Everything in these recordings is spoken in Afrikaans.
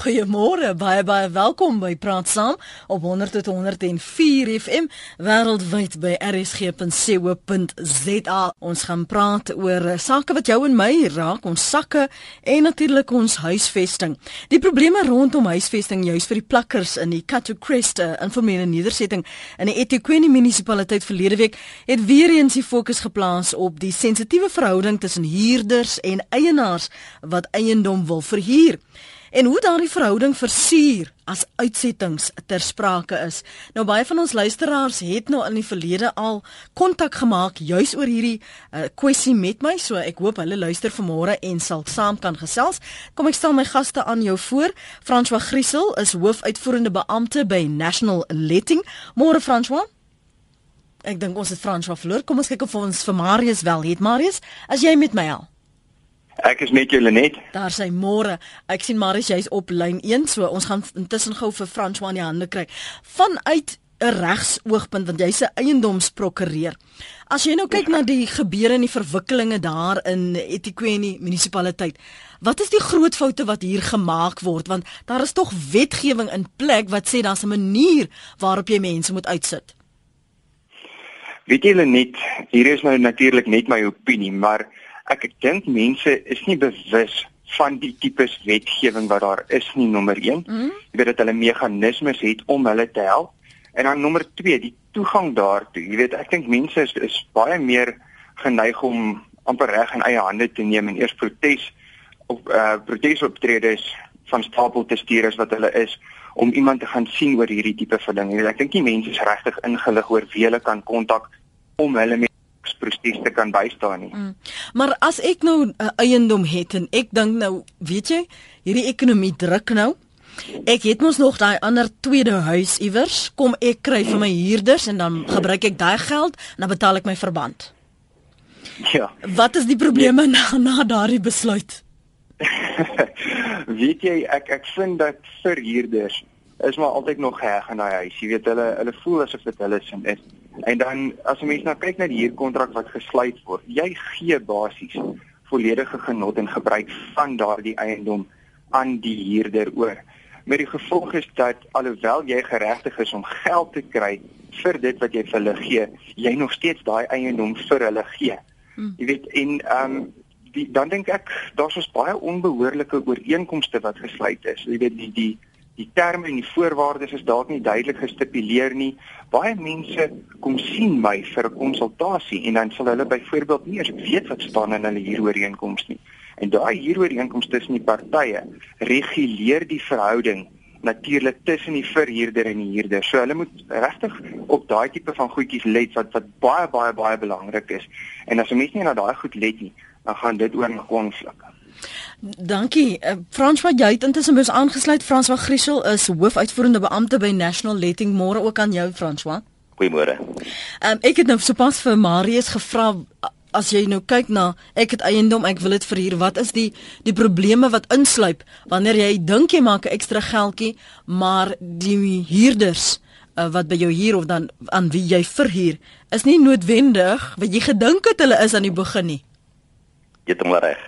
Goeiemôre, baie baie welkom by Praat Saam op 100.104 FM wêreldwyd by rsg.co.za. Ons gaan praat oor sake wat jou en my raak, ons sakke en natuurlik ons huisvesting. Die probleme rondom huisvesting juis vir die plakkers in die Kato Crest informele nedersetting in die eThekwini munisipaliteit verlede week het weer eens die fokus geplaas op die sensitiewe verhouding tussen huurders en eienaars wat eiendom wil verhuur en hoe daardie verhouding versuur as uitsettings ter sprake is. Nou baie van ons luisteraars het nou in die verlede al kontak gemaak juis oor hierdie uh, kwessie met my, so ek hoop hulle luister vanmôre en sal saam kan gesels. Kom ek stel my gaste aan jou voor. François Griesel is hoofuitvoerende beampte by National Letting. Môre François. Ek dink ons het François verloor. Kom ons kyk of ons vir Marius wel het. Marius, as jy met my al. Ek is met jou Lenet. Daar sy môre. Ek sien Marius jy's op lyn 1, so ons gaan intussen gou vir François in die hande kry. Vanuit 'n regsoogpunt want jy's 'n eiendomsprokureur. As jy nou kyk na die gebeure en die verwikkelinge daar in eThekwini munisipaliteit, wat is die groot foute wat hier gemaak word want daar is tog wetgewing in plek wat sê daar's 'n manier waarop jy mense moet uitsit. Weet jy Lenet, hier is nou natuurlik net my opinie, maar ek dink mense is nie bewus van die tipes wetgewing wat daar is nie nommer 1. Mm. Jy weet dat hulle meganismes het om hulle te help. En dan nommer 2, die toegang daartoe. Jy weet, ek dink mense is, is baie meer geneig om amper reg in eie hande te neem en eers protes op uh eh, protesoptredes van stapel te stuur as wat hulle is om iemand te gaan sien oor hierdie tipe van ding. Jy weet, ek dink nie mense is regtig ingelig oor wie hulle kan kontak om hulle proses te kan bystaan nie. Mm. Maar as ek nou 'n uh, eiendom het en ek dink nou, weet jy, hierdie ekonomie druk nou. Ek het mos nog daai ander tweede huis iewers, kom ek kry vir my huurders en dan gebruik ek daai geld en dan betaal ek my verband. Ja. Wat is die probleme nee. na na daardie besluit? weet jy, ek ek vind dat vir huurders is maar altyd nog geheg in daai huis. Jy weet hulle hulle voel asof dit hulle sin is. En dan as 'n mens nou kyk na die huurkontrak wat gesluit word, jy gee basies volledige genot en gebruik van daardie eiendom aan die huurder oor. Met die gevolg is dat alhoewel jy geregtig is om geld te kry vir dit wat jy vir hulle gee, jy nog steeds daai eiendom vir hulle gee. Hmm. Jy weet en ehm um, die dan dink ek daar's ons baie onbehoorlike ooreenkomste wat gesluit is. Jy weet die die die terme en die voorwaardes is dalk nie duidelik gestipuleer nie. Baie mense kom sien my vir 'n konsultasie en dan sal hulle byvoorbeeld nie eens weet wat staan in hulle huurooreenkoms nie. En daai huurooreenkoms tussen die partye reguleer die verhouding natuurlik tussen die verhuurder en die huurder. So hulle moet regtig op daai tipe van goedjies let wat wat baie baie baie belangrik is. En as 'n mens nie na daai goed let nie, dan gaan dit oor 'n konflik. Dankie. Uh, Frans wat jy het intussen mos aangesluit. Frans van Griesel is hoofuitvoerende beampte by National Letting. Môre ook aan jou Frans? Goeiemôre. Ehm um, ek het nou sopas vir Marius gevra as jy nou kyk na ek het eiendom, ek wil dit verhuur. Wat is die die probleme wat insluip wanneer jy dink jy maak 'n ekstra geldjie, maar die huurders uh, wat by jou huur of dan aan wie jy verhuur, is nie noodwendig wat jy gedink het hulle is aan die begin nie. Jy het hom reg.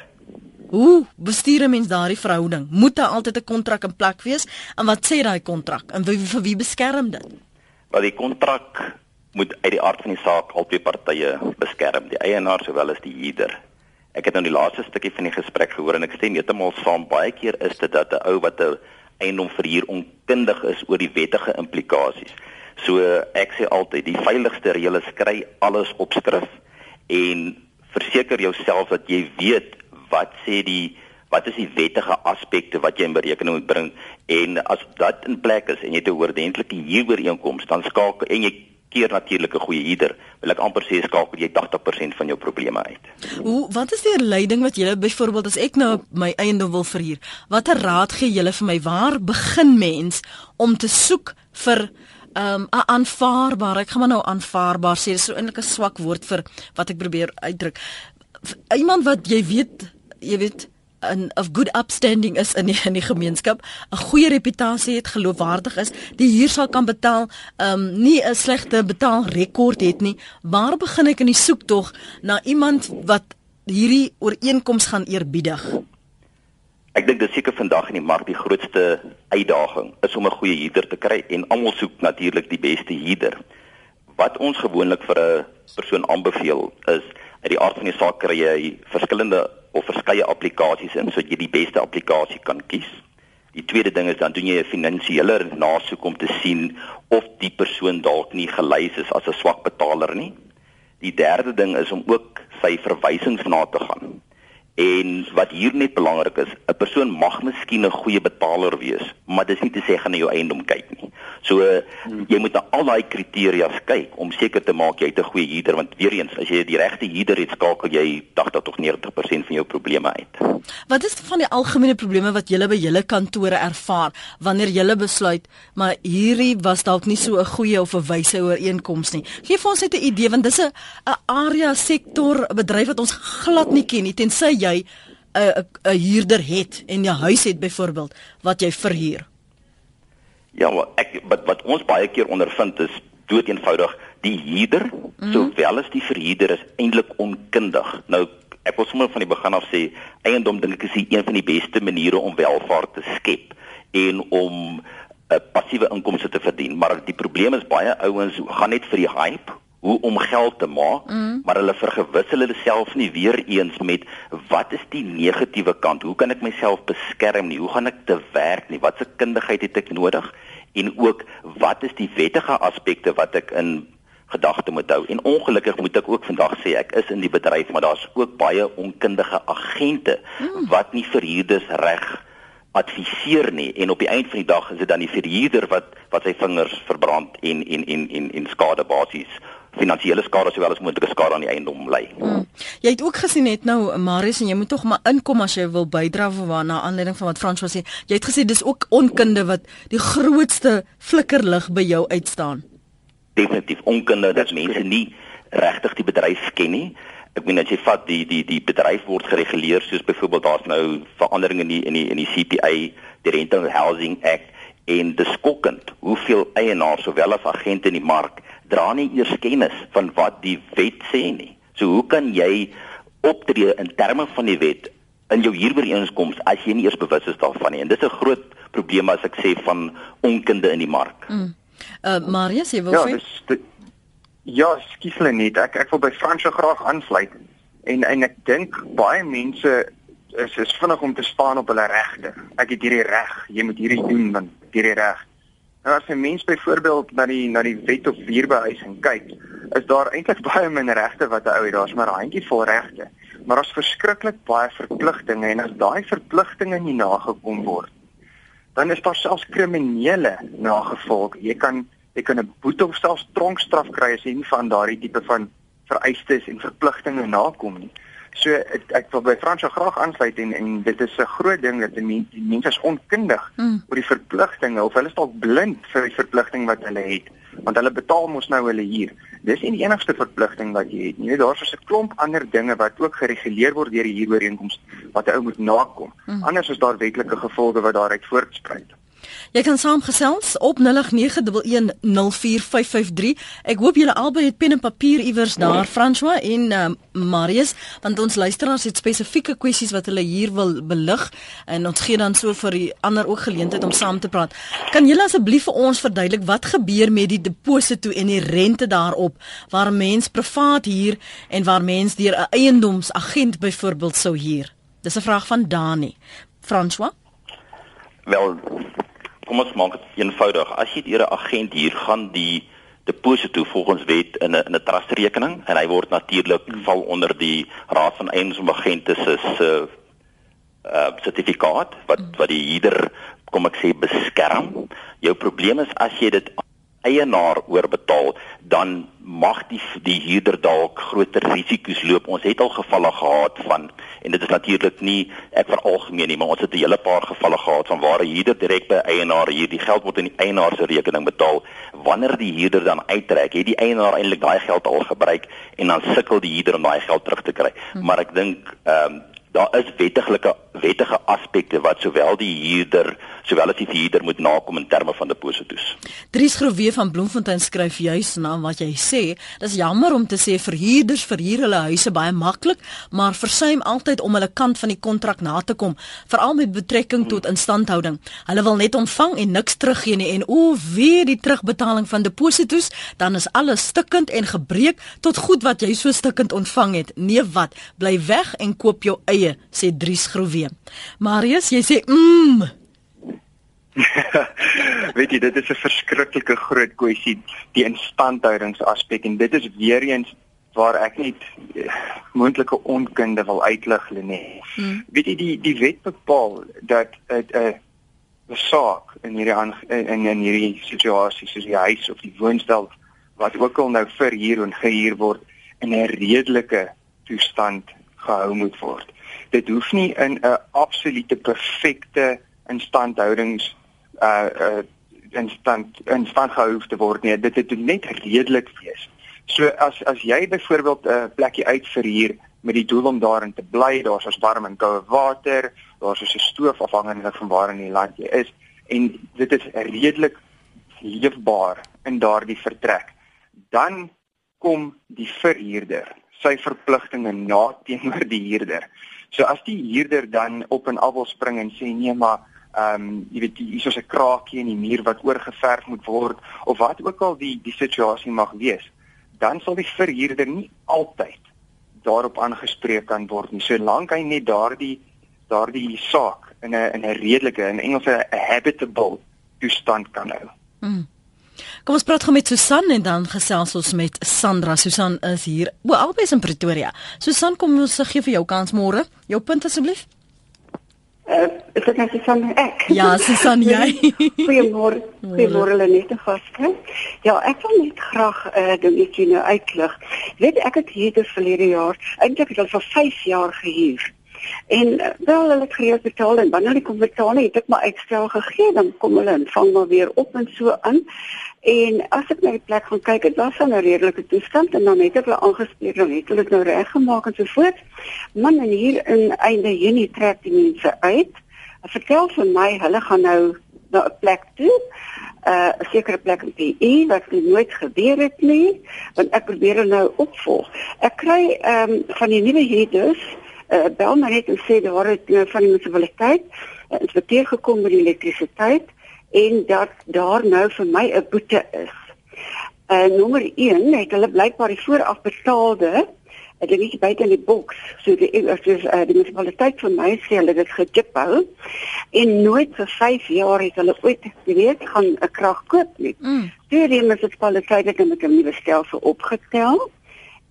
Hoe bestuur 'n mens daardie verhouding? Moet daar altyd 'n kontrak in plek wees? En wat sê daai kontrak? En vir, vir wie beskerm dit? Wel die kontrak moet uit die aard van die saak albei partye beskerm, die eienaar sowel as die huurder. Ek het nou die laaste stukkie van die gesprek gehoor en ek stem heeltemal saam. Baie keer is dit dat 'n ou wat 'n eiendom verhuur onkundig is oor die wettige implikasies. So ek sê altyd, die veiligste reël is kry alles op skrif en verseker jouself dat jy weet wat sê die wat is die wettige aspekte wat jy in berekening moet bring en as dit in plek is en jy het 'n oordentlike huurooreenkoms dan skakel en jy keer natuurlik 'n goeie huurder wil ek amper sê skakel jy 80% van jou probleme uit. Hoe wat is die leiding wat jy byvoorbeeld as ek nou my eiendom wil verhuur watter raad gee julle vir my waar begin mens om te soek vir Um 'n aanvaarbaar, ek gaan maar nou aanvaarbaar sê, dis so eintlik 'n swak woord vir wat ek probeer uitdruk. Iemand wat jy weet jy weet 'n of good upstanding is in die, in die gemeenskap, 'n goeie reputasie het, geloofwaardig is, die huur sal kan betaal, um, nie 'n slegte betaalrekord het nie. Waar begin ek in die soektog na iemand wat hierdie ooreenkoms gaan eerbiedig? Ek dink dis seker vandag in die mark die grootste uitdaging is om 'n goeie huurder te kry en almal soek natuurlik die beste huurder. Wat ons gewoonlik vir 'n persoon aanbeveel is uit die aard van die saak kry jy verskillende of verskeie applikasies in sodat jy die beste applikasie kan kies. Die tweede ding is dan doen jy 'n finansiële nasoek om te sien of die persoon dalk nie gelys is as 'n swak betaler nie. Die derde ding is om ook sy verwysings na te gaan. En wat hier net belangrik is, 'n persoon mag miskien 'n goeie betaler wees, maar dis nie te sê gaan jy jou eiendom kyk nie. So jy moet na al daai kriteria's kyk om seker te maak jy het 'n goeie huurder want weer eens as jy die regte huurder het, skakel jy 80 tot 90% van jou probleme uit. Wat is van die algemene probleme wat julle by julle kantore ervaar wanneer julle besluit maar hierdie was dalk nie so 'n goeie of 'n wyse ooreenkoms nie. Gee vir ons net 'n idee want dis 'n 'n area sektor bedryf wat ons glad nie ken nie tensy jy 'n 'n huurder het en 'n huis het byvoorbeeld wat jy verhuur? Ja, wat ek wat wat ons baie keer ondervind is dood eenvoudig die huurder mm -hmm. sowel as die verhuurder is eintlik onkundig. Nou ek wil sommer van die begin af sê eiendom dink ek is een van die beste maniere om welvaart te skep en om 'n uh, passiewe inkomste te verdien, maar die probleem is baie ouens gaan net vir die hype hoe om geld te maak, mm. maar hulle vergewis hulle self nie weer eens met wat is die negatiewe kant? Hoe kan ek myself beskerm nie? Hoe gaan ek te werk nie? Watse kundigheid het ek nodig? En ook wat is die wettige aspekte wat ek in gedagte moet hou? En ongelukkig moet ek ook vandag sê ek is in die bedryf, maar daar's ook baie onkundige agente mm. wat nie verhuurders reg adviseer nie en op die einde van die dag is dit dan die verhuurder wat wat sy vingers verbrand en en en en en skade basies finansiële skade sowel as moontlike skade aan die eiendom lê. Hmm. Jy het ook gesien net nou Marius en jy moet tog maar inkom as jy wil bydra vir na aanleiding van wat Frans was sê. Jy het gesê dis ook onkunde wat die grootste flikkerlig by jou uitstaan. Definitief onkunde dat mense nie regtig die bedryf ken nie. Ek meen as jy vat die die die bedryf word gereguleer soos byvoorbeeld daar's nou veranderinge in die in die in die CPA, die Rental Housing Act en dis skokkend hoeveel eienaars sowel as agente in die mark dra nie eers kennis van wat die wet sê nie. So hoe kan jy optree in terme van die wet in jou huurooreenkoms as jy nie eers bewus is daarvan nie? En dis 'n groot probleem as ek sê van onkunde in die mark. Mm. Uh Marius, jy wil ja, dis Ja, skies hulle net. Ek ek wil by Fransjo graag aansluit. En en ek dink baie mense is is vinnig om te staan op hulle regte. Ek het hierdie reg. Jy moet hierdie doen want hierdie reg. Nou as 'n mens byvoorbeeld na die na die wet op huurbehuising kyk, is daar eintlik baie min regte wat 'n ou het. Daar's maar 'n handjie vol regte, maar daar's verskriklik baie verpligtinge en as daai verpligtinge nie nagekom word, dan is daar selfs kriminele nagevolge. Jy kan jy kan 'n boete of selfs tronkstraf kry as jy nie van daardie tipe van vereistes en verpligtinge nakom nie. So ek, ek wil by Fransjo graag aansluit en en dit is 'n groot ding dat die, men, die mense is onkundig mm. oor die verpligtinge of hulle is dalk blind vir die verpligting wat hulle het want hulle betaal mos nou hulle huur. Dis nie die enigste verpligting wat jy het nie. Daar's so 'n klomp ander dinge wat ook gereguleer word deur die huurooreenkoms wat 'n ou moet nakom. Mm. Anders is daar wetlike gevolge wat daaruit voortspruit. Jy kan saamgesels op 0891104553. Ek hoop julle albei het pen en papier iewers daar, François en uh, Marius, want ons luisteraars het spesifieke kwessies wat hulle hier wil belig en ons gee dan so vir die ander ook geleentheid om saam te praat. Kan julle asseblief vir ons verduidelik wat gebeur met die deposito en die rente daarop waar mens privaat huur en waar mens deur 'n eiendomsagent byvoorbeeld sou huur? Dis 'n vraag van Dani. François Wel, kom ons maak dit eenvoudig. As jy deur 'n agent hier gaan die deposito volgens wet in 'n in 'n trustrekening en hy word natuurlik val onder die Raad van Eiendomsagente se se uh sertifikaat wat wat die huurder kom ek sê beskerm. Jou probleem is as jy dit eienaar oorbetaal, dan mag die die huurder dalk groter risiko's loop. Ons het al gevalle gehad van en dit is natuurlik nie ek veralgemeen nie, maar ons het 'n hele paar gevalle gehad van waar 'n huurder direk by eienaar hier die geld word in die eienaar se rekening betaal. Wanneer die huurder dan uittrek, het die eienaar eintlik daai geld al gebruik en dan sukkel die huurder om daai geld terug te kry. Hm. Maar ek dink ehm um, daar is wettiglike wettige aspekte wat sowel die huurder sowel as die huurder moet nakom in terme van deposito's. Dries Groewe van Bloemfontein skryf juis na wat jy sê. Dis jammer om te sê verhuurders verhuur hulle huise baie maklik, maar versuim altyd om hulle kant van die kontrak na te kom, veral met betrekking tot instandhouding. Hulle wil net ontvang en niks teruggee nie en o, weer die terugbetaling van deposito's, dan is alles stikkend en gebreek tot goed wat jy so stikkend ontvang het. Nee wat, bly weg en koop jou eie, sê Dries Groewe. Marius, jy sê mm Weet jy, dit is 'n verskriklike groot kwessie, die instandhoudingsaspek en dit is weer eens waar ek net eh, moontlike onkunde wil uitlig lê. Hmm. Weet jy die die wet bepaal dat 'n 'n 'n saak in hierdie in in hierdie situasie soos die huis of die woonstel wat ook al nou verhuur en gehuur word in 'n redelike toestand gehou moet word. Dit hoef nie in 'n absolute perfekte instandhoudings uh in stand in stand gehou te word nie. Dit het net redelik wees. So as as jy byvoorbeeld 'n uh, plekkie uitverhuur met die doel om daarin te bly, daar's as warm en koue water, daar's so 'n stoof afhangende van waar in die land jy is en dit is redelik leefbaar in daardie vertrek. Dan kom die verhuurder sy verpligtinge na teenoor die huurder. So as die huurder dan op en af wil spring en sê nee maar ehm um, jy weet hier is 'n kraakie in die muur wat oorgeverf moet word of wat ook al die die situasie mag wees, dan sal die verhuurder nie altyd daarop aangespreek kan word nie. Solank hy net daardie daardie saak in 'n in 'n redelike in Engels 'n habitable toestand kan hou. Hmm. Kom ons praat gou met Susan en dan gesels ons met Sandra. Susan is hier. O, albei is in Pretoria. Susan, kom ons gee vir jou kans môre. Jou punt asseblief. Uh, is dit net nou Susan ek? Ja, Susan jy. Goeiemôre. Goeiemôre Lenette gaste. Ja, ek wil net graag 'n uh, dingetjie nou uitlig. Weet ek het hier die verlede jaar, eintlik het al vir 5 jaar gehuur. En uh, wel hulle het gereeld betaal en wanneer hulle kom betaal, het ek maar uitstel gegee, dan kom hulle en vang maar weer op en so aan. En as ek na die plek gaan kyk, dit was 'n redelike toestand en dan het ek hulle aangespreek, dan het hulle nou reggemaak en so voort. Man en hier in einde Junie trek die mense uit. Hulle vertel vir my hulle gaan nou na 'n plek toe. 'n uh, sekere plek in die E wat nooit gebeur het nie, want ek probeer nou opvolg. Ek kry ehm um, van die nuwe hierders uh, bel my net en sê daar het uh, van die munisipaliteit uh, inspekteur gekom met die elektrisiteit en dat daar nou vir my 'n boete is. Uh nommer 1 het hulle blykbaar die vooraf betaalde Dit is nie buite in die boks. So die is uh, die munisipaliteit van my sê hulle dit gechip hou en nooit vir 5 jaar het hulle ooit weet gaan 'n krag koop nie. Mm. Toe die munisipaliteit het met 'n nuwe stelsel opgetel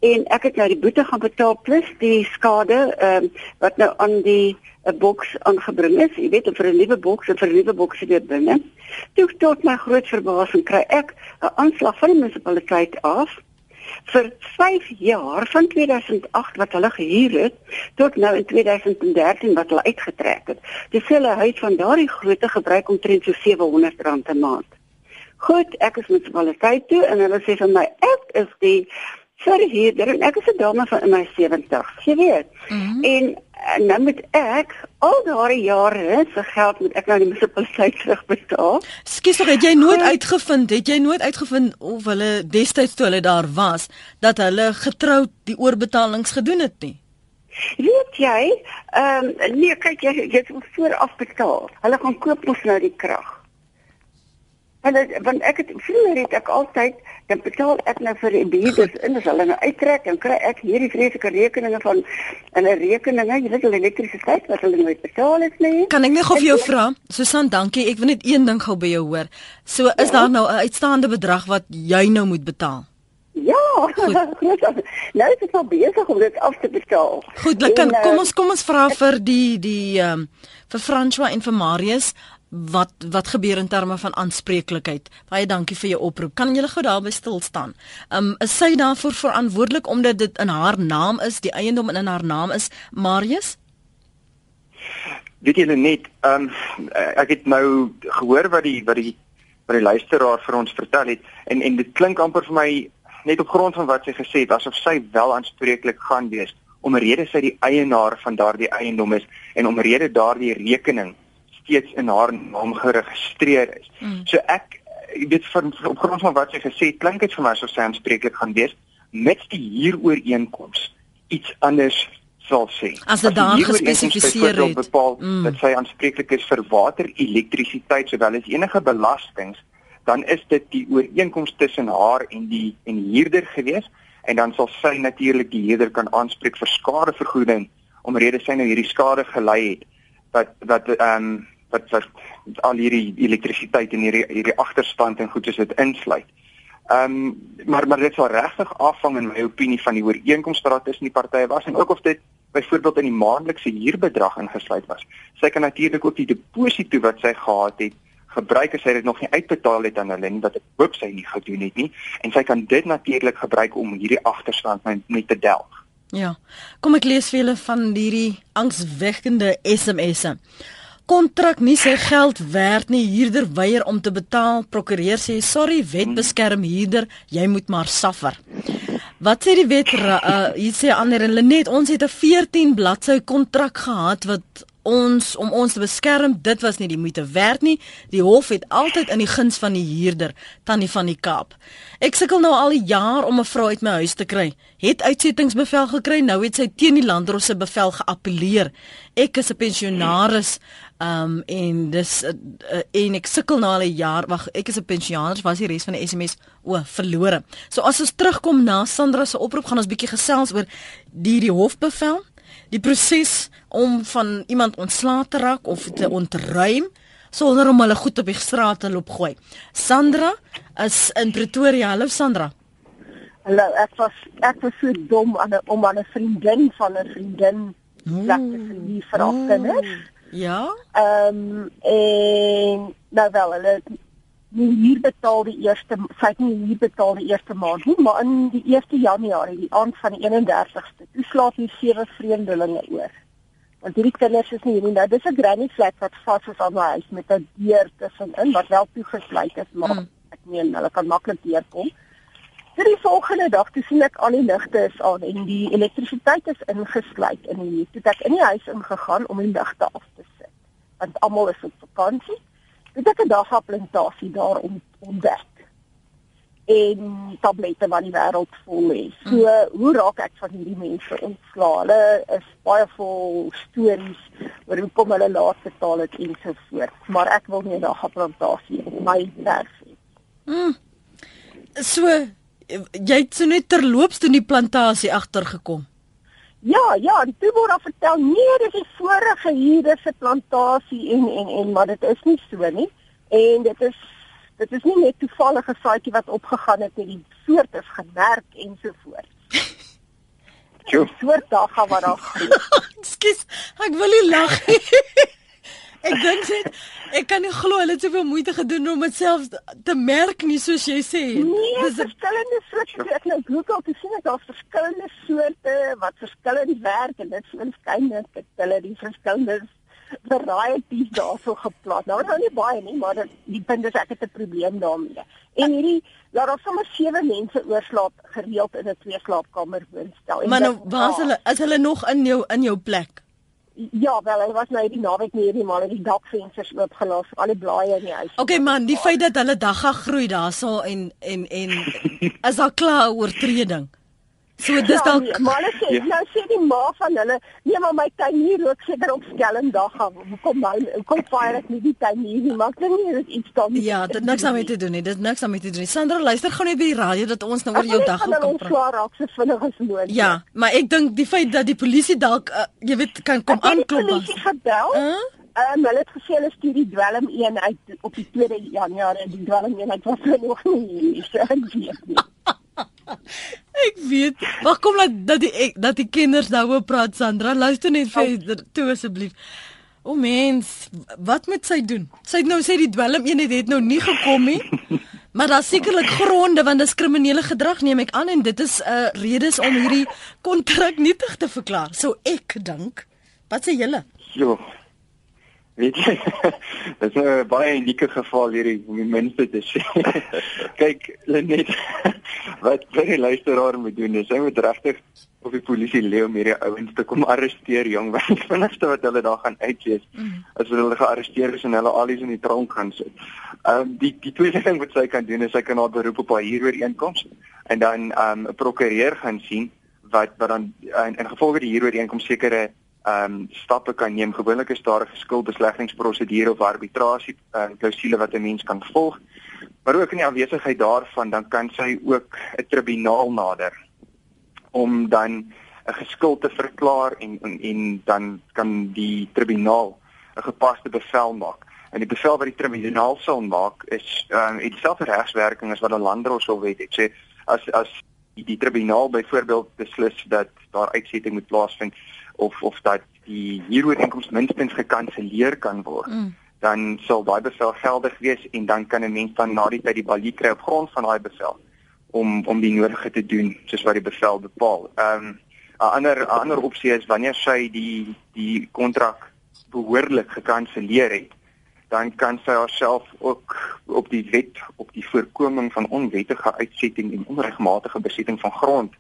en ek het nou die boete gaan betaal plus die skade ehm um, wat nou aan die 'n boks aangebring is. Jy weet, vir 'n nuwe boks vir 'n nuwe boks weer binne. Toe tot my groot verbasing kry ek 'n aanslag van die munisipaliteit af vir 5 jaar van 2008 wat hulle gehuur het tot nou in 2013 wat hulle uitgetrek het. Dis hulle huis van daardie grootte gebruik omtrent so R700 'n maand. Goed, ek is munisipaliteit toe en hulle sê vir my ek is die verhuurder en ek is 'n dame van in my 70s, jy weet. Mm -hmm. En en nou moet ek al daardie jare se geld moet ek nou die munisipaliteit terugbetaal. Skus tog, het jy nooit uitgevind, het jy nooit uitgevind of hulle destyds toe hulle daar was dat hulle getroud die oorbetalings gedoen het nie? Weet jy, ehm um, nee, kyk jy jy moet vooraf betaal. Hulle gaan koop mos nou die krag. Want want ek het vroeër het ek altyd dan betaal ek nou vir die beheerders in as hulle nou uittrek en kry ek hierdie vreeslike rekeninge van hulle rekeninge, jy weet hulle elektrisiteit wat hulle nooit betaal het nie. Kan ek net gou vir jou vra? Susan, dankie. Ek wil net een ding gou by jou hoor. So is ja? daar nou 'n uitstaande bedrag wat jy nou moet betaal? Ja, nou is dit al besig om dit af te betaal. Goed, kan, kom ons kom ons vra vir die die ehm um, vir François en vir Marius wat wat gebeur in terme van aanspreeklikheid. Baie dankie vir jou oproep. Kan julle gou daarby stil staan? Um is sy daarvoor verantwoordelik omdat dit in haar naam is, die eiendom in haar naam is Marius? Weet julle net, um ek het nou gehoor wat die wat die wat die luisteraar vir ons vertel het en en dit klink amper vir my net op grond van wat sy gesê het asof sy wel aanspreeklik gaan wees omrede sy die eienaar van daardie eiendom is en omrede daardie rekening steeds in haar naam geregistreer is. Mm. So ek dit van op grond van wat sy gesê het, klink dit vir my asof sy aanspreeklik gaan wees met die huurooreenkoms iets anders sal sê. As dit daar gespesifiseer het bepaal mm. dat sy aanspreeklik is vir water, elektrisiteit sowel as enige belastings, dan is dit die ooreenkoms tussen haar en die en die huurder gewees en dan sal sy natuurlik die huurder kan aanspreek vir skadevergoeding omrede sy nou hierdie skade gelei het wat wat ehm um, wat wat al hierdie elektrisiteit en hierdie hierdie agterstand en goed soos dit insluit. Ehm um, maar maar dit sal regtig afhang in my opinie van die ooreenkomsstraat tussen die partye was en ook of dit byvoorbeeld in die maandelikse huurbedrag ingesluit was. Sy kan natuurlik ook die deposito wat sy gehad het gebruik as sy dit nog nie uitbetaal het aan hulle nie wat ek hoop sy nie gedoen het nie en sy kan dit natuurlik gebruik om hierdie agterstand net te delg. Ja. Kom ek lees vir julle van hierdie angswekkende SMS'e. Kontrak nie sy geld werd nie, huurder weier om te betaal. Prokureur sê sorry, wet beskerm huurder, jy moet maar suffer. Wat sê die wet? Uh, hier sê ander en Lenet, ons het 'n 14 bladsy kontrak gehad wat ons om ons te beskerm, dit was nie die moeite werd nie. Die hof het altyd in die guns van die huurder, tannie van die Kaap. Ek sukkel nou al 'n jaar om 'n vrou uit my huis te kry. Het uitsettingsbevel gekry, nou het sy teen die landdros se bevel geappeleer. Ek is 'n pensionaris um en dis uh, uh, en ek sukkel nou al 'n jaar. Wag, ek is 'n pensionaris, was die res van die SMS o, verlore. So as ons terugkom na Sandra se oproep, gaan ons bietjie gesels oor die die hofbevel die proses om van iemand ontslae te raak of te ontruim sonder om hulle goed op die straat te loop gooi. Sandra is in Pretoria. Hallo Sandra. Hallo, ek was ek was so dom aan 'n om aan 'n vriendin van 'n vriendin plek te verlief vir haar kinders. Ja. Ehm um, en nou wel, hulle nie hier betaal die eerste sy het nie hier betaal die eerste maand nie maar in die 1 Januarie die aand van die 31ste toe slaap hier sewe vreemdelinge oor. Want hierdie kinders is nie hier nie. Nou dis 'n granny flat wat vas is aan my huis met 'n deur tussenin wat wel toegesluit is maar hmm. ek meen hulle kan maklik deurkom. Vir die volgende dag toe sien ek al die ligte is aan en die elektrisiteit is ingesluit in die toe ek in die huis ingegaan om die ligte af te sit. Want almal is op vakansie het ek 'n dagaplantasie daar om ontdek en tablette wat die wêreld vol is. So mm. hoe raak ek van hierdie mense ontslae? Hulle is baie vol stories oor hoe kom hulle laat betaal het en so voort. Maar ek wil nie 'n dagaplantasie op my werf hê. Mm. So jy het so net terloops toe die plantasie agtergekom. Ja, ja, die toe word vertel nee, dis die vorige huurder se plantasie en en en maar dit is nie so nie. En dit is dit is nie net toevallige saadjie wat opgegaan het met die soort is gemerk en so voort. Jo. Soort dag gaan wat daar. Skus, ek wil nie lag nie. Ek dink dit ek kan nie glo hulle het soveel moeite gedoen om dit self te merk nie soos jy sê. Nee, dis verskillende soorte. Ek nou Google te sien dat daar verskillende soorte wat verskillend werk en dit is skynlik dat hulle die verskillende varieties daarso geplant. Nou nou nie baie nie, maar dit die punt is ek het 'n probleem daarmee. En hierdie laat daar sommer sewe mense oorslaap gereeld in 'n twee slaapkamer woonstel. Maar nou waar is hulle? Is hulle nog in jou in jou plek? Ja, wel, hy was nou die naweek nie hierdie maar die dakvensters oopgelaat, al die blaaie in die huis. Okay man, die feit dat hulle dagga groei daarso en en en is daar klaar oortreding. So dis ja, dalk nee, maar hulle sê ja. nou sê die ma van hulle, nee maar my tuin hier rook seker op skelmdag gaan. Hoekom nou? Hoekom fire ek nie die tuin hier nie? Maak dit nie dit iets dan. Ja, dit niks daarmee te doen nie. Dit niks daarmee te doen nie. Sandra, luister gou net by die radio dat ons nou oor jou dag kan praat. Ons swaar raak so vinnig as moontlik. Ja, maar ek dink die feit dat die polisie dalk uh, jy weet kan kom aanklop. Die polisie gebel. Huh? Um, hulle het gesê hulle stuur die dwelm een uit op die 2 Januarie die dwelm een uit was nog nie. So ek weet nie. Ek weet. Wag kom laat dat die ek, dat die kinders nou oor praat Sandra. Luister net verder toe asseblief. O mens, wat moet sy doen? Sy het nou sê die dwelm eenheid het nou nie gekom nie. Maar daar sekerlik gronde want dis kriminele gedrag neem ek aan en dit is 'n uh, redes om hierdie kontrak nietig te verklaar. So ek dink, wat sê julle? Jo. Weet jy, dit is 'n baie unieke geval hierdie om die mense te sê. Kyk, net wat vir die luisteraar moet doen is hy moet regtig of die polisie leeu om hierdie ouens te kom arresteer, jong, want die vinnigste wat hulle daar gaan uitlees mm. as hulle gearresteer is en hulle alies in die tronk gaan sit. Ehm um, die die tweede ding wat sy kan doen is sy kan haar beroep op haar huurooreenkoms en dan ehm um, 'n prokureur gaan sien wat wat dan in, in gevolge die huurooreenkoms sekere ehm um, stappe kan neem. Gewoonlik is daar 'n geskuldbesleggingsprosedure of arbitrasie uh, klousule wat 'n mens kan volg. Maar ook in die afwesigheid daarvan dan kan sy ook 'n tribunaal nader om dan 'n geskuld te verklaar en, en en dan kan die tribunaal 'n gepaste bevel maak. En die bevel wat die tribunaal sal maak is ehm um, dieselfde regswerking as wat 'n landdrosselwet het. Sê as as die, die tribunaal byvoorbeeld beslis dat daar uitsetting moet plaasvind of of dat die huurooreenkoms minstens gekanselleer kan word. Mm. Dan sal daai bevel geldig wees en dan kan 'n mens dan na die tyd die balie kry op grond van daai bevel om om die nodige te doen soos wat die bevel bepaal. Ehm um, 'n ander 'n ander opsie is wanneer sy die die kontrak behoorlik gekanselleer het, dan kan sy haarself ook op die wet op die voorkoming van onwettige uitsetting en onregmatige besetting van grond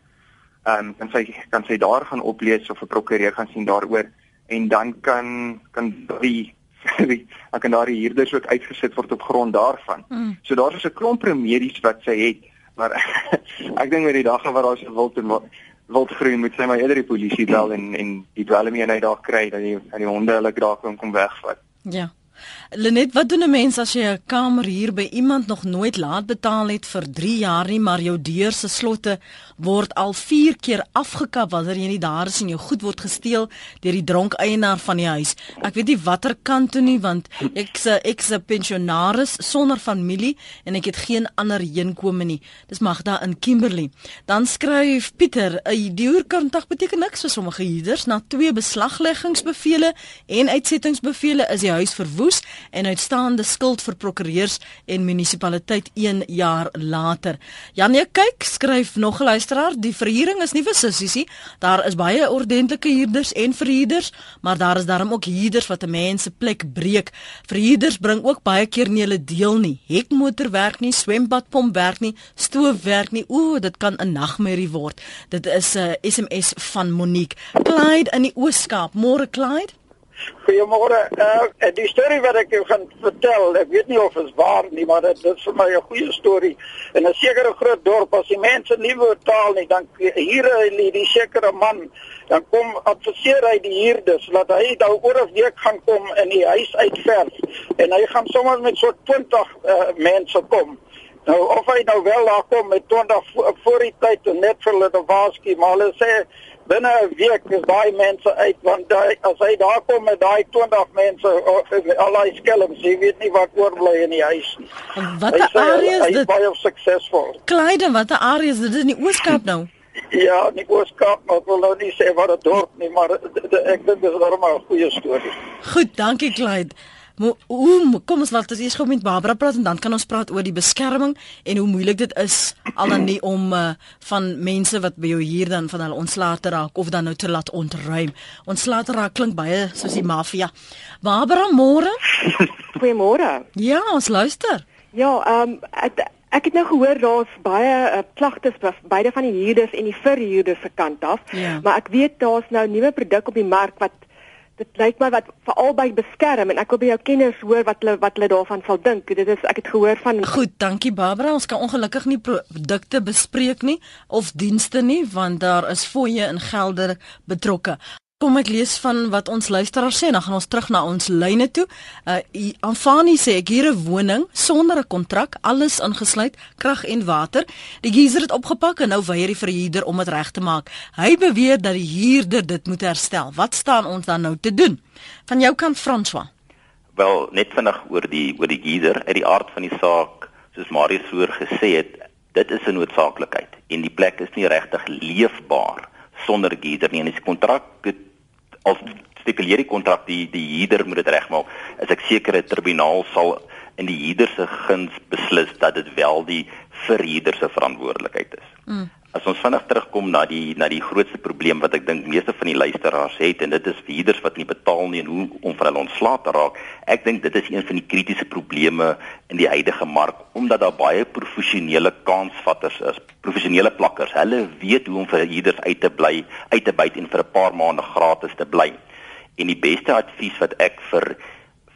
ehm um, kan sy kan sy daar gaan oplees of 'n prokureur gaan sien daaroor en dan kan kan die dan kan daar die huurders ook uitgesit word op grond daarvan. Mm. So daar is 'n klomp remedies wat sy het, maar ek dink met die dag wat daar se wild en wild groei moet sy maar eerder die polisie bel en en die dwelmie eenheid daar kry dat die dat die honde hulle graag kom wegvat. Ja. Lenet, wat doen 'n mens as jy 'n kamer huur by iemand nog nooit laat betaal het vir 3 jaar nie, maar jou deur se slotte word al 4 keer afgekap wanneer jy nie daar is en jou goed word gesteel deur die dronk eienaar van die huis. Ek weet nie watter kant toe nie want ek's 'n ek's 'n pensionaris sonder familie en ek het geen ander heenkome nie. Dis Magda in Kimberley. Dan skryf Pieter, 'n huurkontrak beteken niks vir sommige huurders na twee beslagleggingsbevele en uitsettingsbevele is die huis verwoes en uitstaande skuld vir prokureurs en munisipaliteit 1 jaar later. Janie kyk skryf nog 'n luisteraar, die verhuuring is nie vir sissies nie. Daar is baie ordentlike huurders en verhuurders, maar daar is daarom ook huurders wat 'n mens se plek breek. Verhuurders bring ook baie keer nie hulle deel nie. Hekmotor werk nie, swembadpomp werk nie, stoof werk nie. Ooh, dit kan 'n nagmerrie word. Dit is 'n uh, SMS van Monique. Clyde in die Ooskaap. Môre Clyde. Goeiemôre. Uh die storie wat ek jou gaan vertel, ek weet nie of dit waar nie, maar dit is vir my 'n goeie storie. In 'n sekere groot dorp as die mense nie wil betaal nie, dan hier lê die sekere man, dan kom adviseer hy die huurders dat hy nou oor 'n week gaan kom in die huis uitverf en hy gaan sommer met so 20 uh, mense kom. Nou of hy nou wel daar kom met 20 voor, die tyd net vir hulle te waarsku, maar hulle sê binne 'n week is daai mense uit want die, as hy daar kom met daai 20 mense al daai skelms jy weet nie wat oorbly in die huis nie. Watter area is dit? Hy is baie suksesvol. Kleide, watter area is dit in die Ooskaap nou? Ja, nie Ooskaap, maar ek wil nou nie sê wat dit dorp nie, maar ek dink dit is normaal 'n goeie storie. Goed, dankie Kleide. Hoe kom ons laat ons eers gou met Barbara praat en dan kan ons praat oor die beskerming en hoe moeilik dit is al dan nie om uh, van mense wat by jou hier dan van hulle ontslae te raak of dan nou te laat ontruim. Ontslae te raak klink baie soos die maffia. Barbara, môre? Goeiemôre. Ja, ons luister. Ja, ehm um, ek, ek het nou gehoor daar's baie uh, klagtes beide van die huurders en die verhuurders se kant af. Ja. Maar ek weet daar's nou nuwe produk op die mark wat dit lyk my wat vir albei beskerm en ek wil by jou kenners hoor wat hulle wat hulle daarvan sal dink. Dit is ek het gehoor van Goed, dankie Barbara. Ons kan ongelukkig nie produkte bespreek nie of dienste nie want daar is fooie en gelde betrokke. Kom ek lees van wat ons luisteraars sê en dan gaan ons terug na ons lyne toe. Uh Anfani sê ek hier 'n woning sonder 'n kontrak, alles ingesluit, krag en water. Die geyser het opgepak en nou weier die verhuurder om dit reg te maak. Hy beweer dat die huurder dit moet herstel. Wat staan ons dan nou te doen? Van jou kant François. Wel, net vinnig oor die oor die geyser, uit die aard van die saak, soos Marius vroeër gesê het, dit is 'n noodsaaklikheid en die plek is nie regtig leefbaar sonder geyser nie. En die kontrak as stipuleer die kontrak die die huurder moet dit regmaak. As ek seker 'n tribunaal sal in die huurder se guns beslis dat dit wel die verhuurder se verantwoordelikheid is. Mm. As ons vinnig terugkom na die na die grootste probleem wat ek dink meeste van die luisteraars het en dit is huurders wat nie betaal nie en hoe om van hulle ontslae te raak. Ek dink dit is een van die kritiese probleme in die huidige mark omdat daar baie professionele kansvatters is, professionele plakkers. Hulle weet hoe om vir huurders uit te bly, uit te byt en vir 'n paar maande gratis te bly. En die beste advies wat ek vir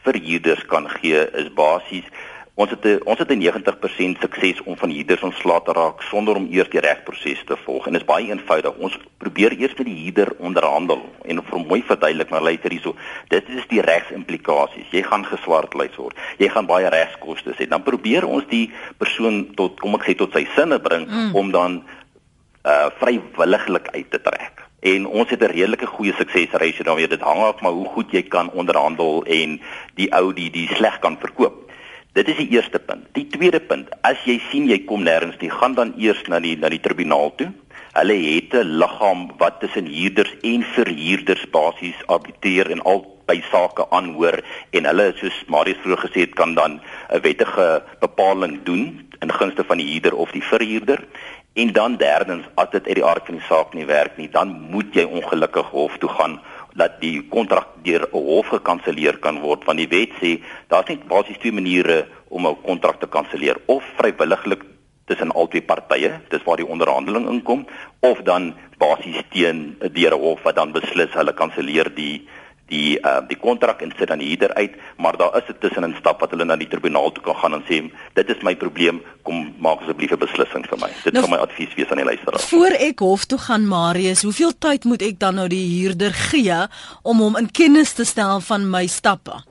vir huurders kan gee is basies Ons het 'n ons het 'n 90% sukses om van huurders ontslae te raak sonder om eers die regproses te volg. En dit is baie eenvoudig. Ons probeer eers met die huurder onderhandel en vir mooi verduidelik maar luister hierso. Dit is die regsimplikasies. Jy gaan geswartlys word. Jy gaan baie regskoste hê. Dan probeer ons die persoon tot kom ek sê tot sy sinne bring mm. om dan uh vrywilliglik uit te trek en ons het 'n redelike goeie suksesratio daarmee dit hang af maar hoe goed jy kan onderhandel en die ou die die sleg kan verkoop Dit is die eerste punt. Die tweede punt, as jy sien jy kom nêrens nie, gaan dan eers na die na die tribunaal toe. Hulle het 'n liggaam wat tussen huurders en verhuurders basies arbitreer en al by sake aanhoor en hulle soos Marius vroeër gesê het kan dan 'n wettige bepaling doen in gunste van die huurder of die verhuurder. En dan derdens, as dit uit die aard van die saak nie werk nie, dan moet jy ongelukkig hof toe gaan dat die kontrak deur 'n hof gekanselleer kan word want die wet sê daar's net basies twee maniere om 'n kontrak te kanselleer. Of vrywilliglik tussen albei partye dis waar die onderhandeling inkom of dan basies teen deur 'n hof wat dan beslis hulle kanselleer die die uh, die kontrak en sit dan hierder uit, maar daar is 'n tussenin stap wat hulle na die tribunaal toe kan gaan en sê dit is my probleem, kom maak asseblief 'n beslissing vir my. Dit nou, sal my advies wees aan die luisteraar. Voor ek hof toe gaan, Marius, hoeveel tyd moet ek dan nou die huurder gee om hom in kennis te stel van my stappe?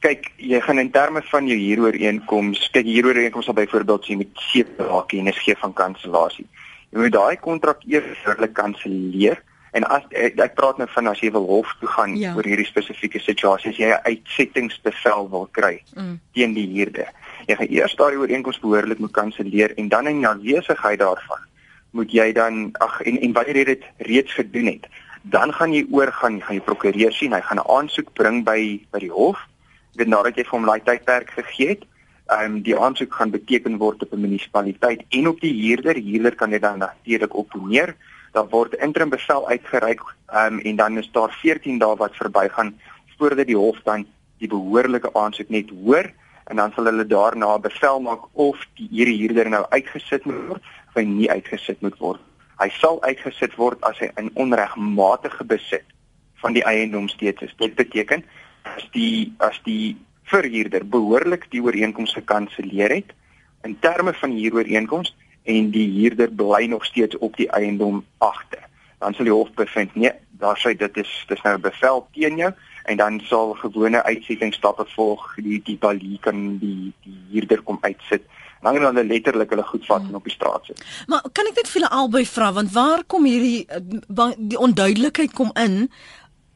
Kyk, jy gaan in terme van jou huurooreenkoms, kyk huurooreenkoms sal byvoorbeeld sê met sewe raak en is gee van kansellasie. Jy moet daai kontrak eers eerlik kanselleer En as ek, ek praat nou van as jy wil hof toe gaan ja. oor hierdie spesifieke situasie, as jy 'n uitsettingsbevel wil kry mm. teen die huurder. Jy gaan eers daai ooreenkoms behoorlik moet kanselleer en dan in aanwesigheid daarvan moet jy dan ag en en wanneer jy dit reeds gedoen het, dan gaan jy oor gaan gaan jy prokureur sien, hy gaan 'n aansoek bring by by die hof. Dit nadat jy vir hom daai tydperk gegee het, ehm um, die aansoek gaan beteken word op 'n munisipaliteit en op die huurder, huurder kan dit dan natuurlik opponeer dan word interim bevel uitgereik um, en dan is daar 14 dae wat verbygaan voordat die hof dan die behoorlike aansoek net hoor en dan sal hulle daarna bevel maak of die hierdie huurder nou uitgesit moet word of hy nie uitgesit moet word. Hy sal uitgesit word as hy in onregmatige besit van die eiendom steeds is. Dit beteken as die as die verhuurder behoorlik die ooreenkoms gekanselleer het in terme van die huurooreenkoms en die huurder bly nog steeds op die eiendom agter. Dan sal die hof bevind nee, daar sê dit is dis nou 'n bevel teen jou en dan sal gewone uitsettingsstappe volg. Die die balie kan die die huurder kom uitsit. Dan gaan hulle letterlik hulle goed vat en op die straat sit. Maar kan ek net vir hulle albei vra want waar kom hierdie eh, die onduidelikheid kom in?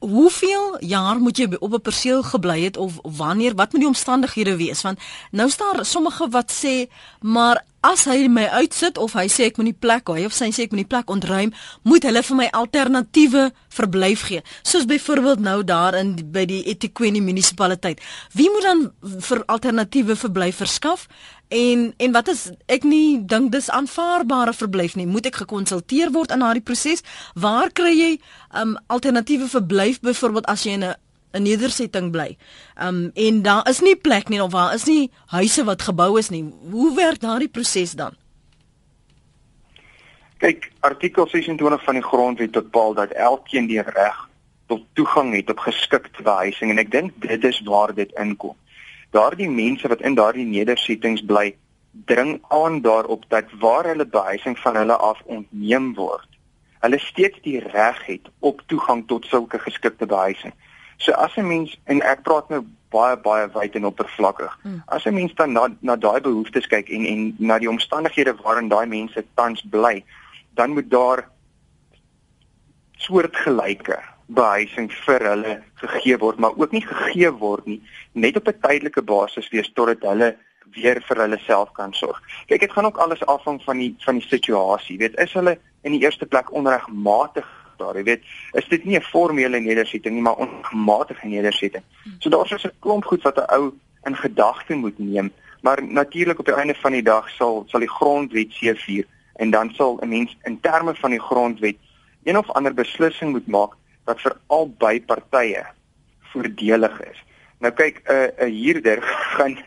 Hoeveel jaar moet jy op 'n perseel gebly het of wanneer wat moet die omstandighede wees want nou staan sommige wat sê maar as hy my uitsit of hy sê ek moet die plek hy of sy sê ek moet die plek ontruim, moet hulle vir my alternatiewe verblyf gee. Soos byvoorbeeld nou daar in by die Etiquette munisipaliteit. Wie moet dan vir alternatiewe verblyf verskaf? En en wat is ek nie dink dis aanvaarbare verblyf nie. Moet ek gekonsulteer word in daardie proses? Waar kry jy um alternatiewe verblyf byvoorbeeld as jy in 'n 'n nedersetting bly. Um en daar is nie plek nie of waar is nie huise wat gebou is nie. Hoe werk daardie proses dan? Kyk, artikel 26 van die grondwet bepaal dat elkeen die reg tot toegang het op geskikte behuising en ek dink dit is waar dit inkom. Daardie mense wat in daardie nedersettings bly, dring aan daarop dat waar hulle behuising van hulle af ontneem word, hulle steeds die reg het op toegang tot sulke geskikte behuising. So as 'n mens en ek praat nou baie baie wyd en oppervlakkig. Hmm. As 'n mens dan na na daai behoeftes kyk en en na die omstandighede waarin daai mense tans bly, dan moet daar soortgelyke behuising vir hulle gegee word, maar ook nie gegee word nie, net op 'n tydelike basis wees totdat hulle weer vir hulle self kan sorg. Kyk, dit gaan ook alles afhang van die van die situasie. Weet, is hulle in die eerste plek onregmatig daar. Jy weet, is dit nie 'n formele nedersetting nie, maar ongematige nedersetting. So daar's so 'n klomp goed wat 'n ou in gedagte moet neem Maar natuurlik op die einde van die dag sal sal die grondwet seëvier en dan sal 'n mens in terme van die grondwet een of ander beslissing moet maak wat vir albei partye voordelig is. Nou kyk 'n uh, 'n huurder gaan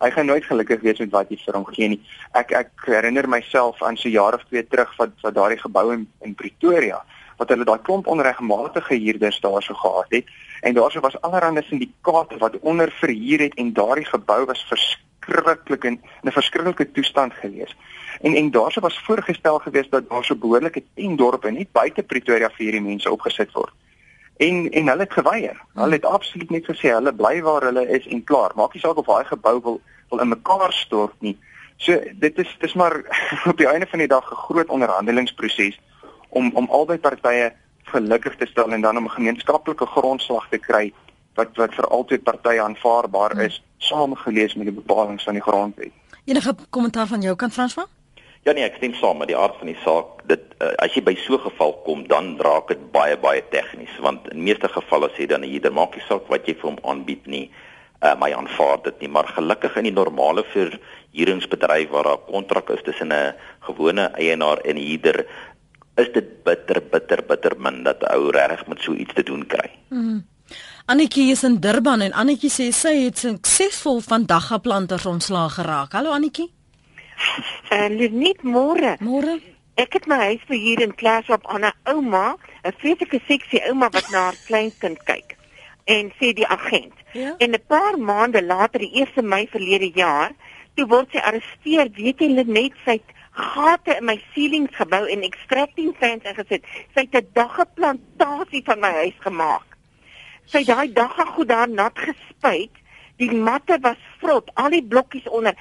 hy gaan nooit gelukkig wees met wat jy vir hom gee nie. Ek ek herinner myself aan so jare of twee terug wat wat daardie gebou in in Pretoria wat hulle daai klomp onregmatige huurders daarso gehad het en daarso was allerlei syndikaate wat onder verhuur het en daardie gebou was verskriklik in 'n verskriklike toestand gewees. En en daarso was voorgestel gewees dat daar so behoorlike 10 dorpe net buite Pretoria vir hierdie mense opgesit word. En en hulle het geweier. Hulle het absoluut net gesê hulle bly waar hulle is en klaar. Maak nie saak of daai gebou wil wil in mekaar stort nie. So dit is dis maar op die einde van die dag 'n groot onderhandelingsproses om om albei partye gelukkig te stel en dan om 'n gemeenskaplike grondslag te kry wat wat vir albei partye aanvaarbaar hmm. is, saamgelees met die bepalinge van die grondwet. Enige kommentaar van jou kant Franswa? Ja nee, ek stem saam met die aard van die saak. Dit uh, as jy by so 'n geval kom, dan raak dit baie baie tegnies want in meeste gevalle sê dan hier maak nie saak wat jy vir hom aanbied nie. Uh, my aanvaar dit nie, maar gelukkig in die normale verhuuringsbedryf waar daar 'n kontrak is tussen 'n gewone eienaar en huurder, is dit bitter bitter bitter min dat 'n ou regtig met so iets te doen kry. Mm. Annetjie is in Durban en Annetjie sê sy het suksesvol van daggaplanters ontslaag geraak. Hallo Annetjie. En uh, net môre. Môre. Ek het my huis verhuur in klas op aan 'n ouma, 'n vreeslike seksie ouma wat na haar kleinkind kyk. En sê die agent. Ja? En 'n paar maande later, die 1 Mei verlede jaar, toe word sy arresteer. Weet jy net sy gate in my ceilings gebou en extracting fans ingesit. Sy het 'n daggeplantasie van my huis gemaak. Sy het daai dagga goed daar nat gespuit. Die matte was vrot, al die blokkies onder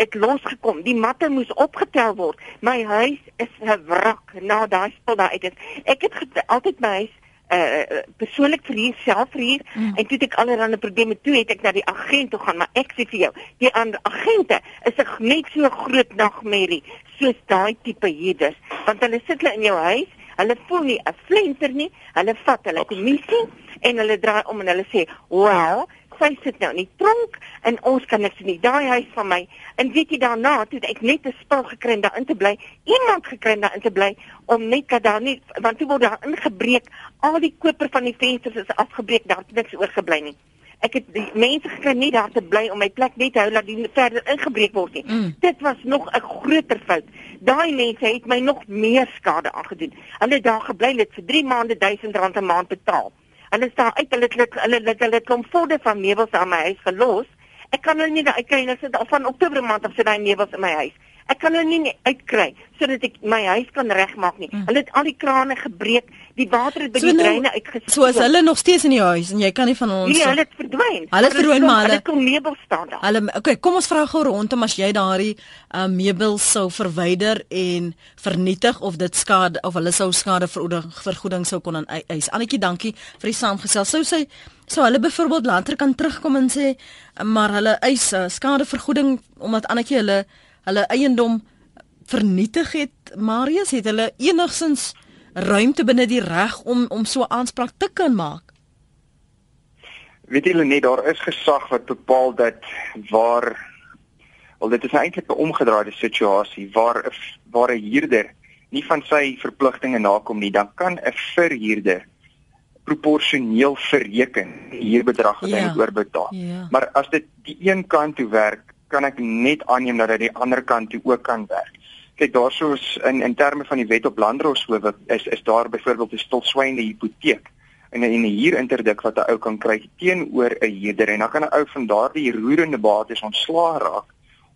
het losgekom. Die matte moes opgetel word. My huis is 'n wrak na daai spul daar uit is. Ek het altyd my huis uh persoonlik vir hier self vir hier mm. en toe het ek allerlei probleme toe het ek na die agent toe gaan maar ek sê vir jou die ander agente is 'n net so groot nagmerrie soos daai tipe hierders want hulle sit hulle in jou huis hulle voel nie 'n flenter nie hulle vat hulle kommissie en hulle draai om en hulle sê well sy sit nou in die tronk en ons kan niks nie. Daai huis van my. En weet jy daarna, toe ek net 'n spul gekry en daarin te bly, iemand gekry daarin te bly om net dat daar nie want toe word daar ingebreek, al die koper van die vensters is afgebreek, daar het niks oorgebly nie. Ek het die mense gekry nie daar te bly om my plek net te hou dat die verder ingebreek word nie. Mm. Dit was nog 'n groter fout. Daai mense het my nog meer skade aangedoen. Hulle het daar gebly net vir 3 maande 1000 rand 'n maand betaal. Hulle staan uit hulle hulle hulle hulle, hulle kom voorde van meubels aan my huis gelos. Ek kan hulle nie uitkry nie. Dit is al van Oktober maand af sit daai meubels in my huis. Ek kan hulle nie uitkry sodat ek my huis kan regmaak nie. Mm. Hulle het al die krane gebreek. Die water het by so die nou, dreine uitgespoel. So as hulle nog steeds in die huis en jy kan nie van ons Nee, hulle het verdwyn. Hulle het verdwyn maar hulle kom meubels staan daar. Hulle okay, kom ons vra gou rondom as jy daardie uh, meubels sou verwyder en vernietig of dit skade of hulle sou skade vergoeding sou kon aan eis. Annetjie, dankie vir die saamgesels. Sou sy sou hulle byvoorbeeld later kan terugkom en sê maar hulle eis uh, skadevergoeding omdat Annetjie hulle hulle eiendom vernietig het. Marius het hulle enigsins ruimte binne die reg om om so aanspraak te kan maak. Weet julle net daar is gesag wat bepaal dat waar wel dit is eintlik 'n omgedraaide situasie waar waar 'n huurder nie van sy verpligtinge nakom nie, dan kan 'n verhuurder proporsioneel verreken die huurbedrag wat ja, hy oorbetaal. Ja. Maar as dit die een kant toe werk, kan ek net aanneem dat dit die ander kant toe ook kan werk kyk daarsoos in in terme van die wet op landdroshowe is is daar byvoorbeeld 'n stilswynde hipoteek en 'n hier interdik wat 'n ou kan kry teenoor 'n huurder en dan kan 'n ou van daardie roerende bates ontslaa raak